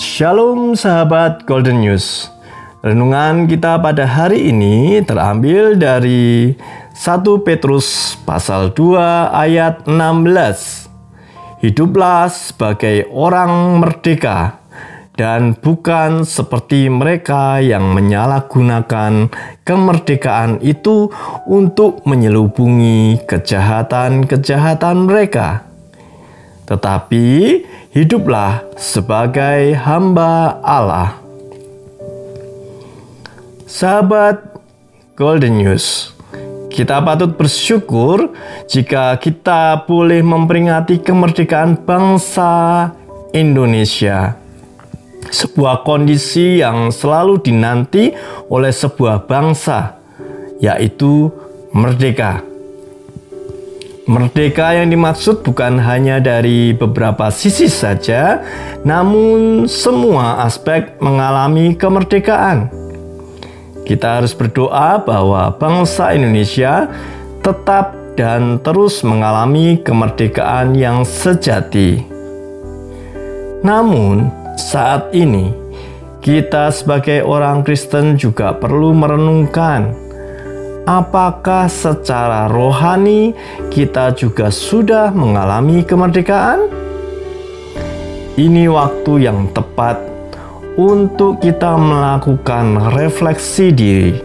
Shalom sahabat Golden News. Renungan kita pada hari ini terambil dari 1 Petrus pasal 2 ayat 16. Hiduplah sebagai orang merdeka dan bukan seperti mereka yang menyalahgunakan kemerdekaan itu untuk menyelubungi kejahatan-kejahatan mereka. Tetapi hiduplah sebagai hamba Allah. Sahabat Golden News, kita patut bersyukur jika kita boleh memperingati kemerdekaan bangsa Indonesia. Sebuah kondisi yang selalu dinanti oleh sebuah bangsa, yaitu merdeka. Merdeka yang dimaksud bukan hanya dari beberapa sisi saja, namun semua aspek mengalami kemerdekaan. Kita harus berdoa bahwa bangsa Indonesia tetap dan terus mengalami kemerdekaan yang sejati. Namun, saat ini kita sebagai orang Kristen juga perlu merenungkan apakah secara rohani kita juga sudah mengalami kemerdekaan? Ini waktu yang tepat untuk kita melakukan refleksi diri.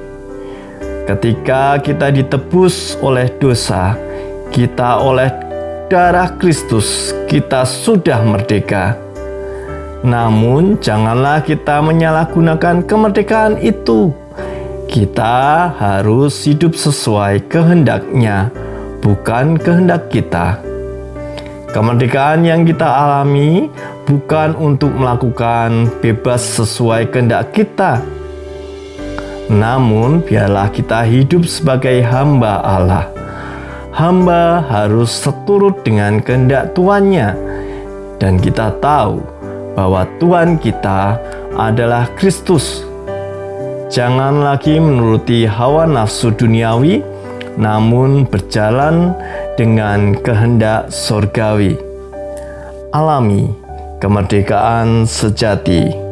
Ketika kita ditebus oleh dosa, kita oleh darah Kristus, kita sudah merdeka. Namun, janganlah kita menyalahgunakan kemerdekaan itu kita harus hidup sesuai kehendaknya, bukan kehendak kita. Kemerdekaan yang kita alami bukan untuk melakukan bebas sesuai kehendak kita, namun biarlah kita hidup sebagai hamba Allah. Hamba harus seturut dengan kehendak tuannya, dan kita tahu bahwa Tuhan kita adalah Kristus Jangan lagi menuruti hawa nafsu duniawi, namun berjalan dengan kehendak sorgawi. Alami kemerdekaan sejati.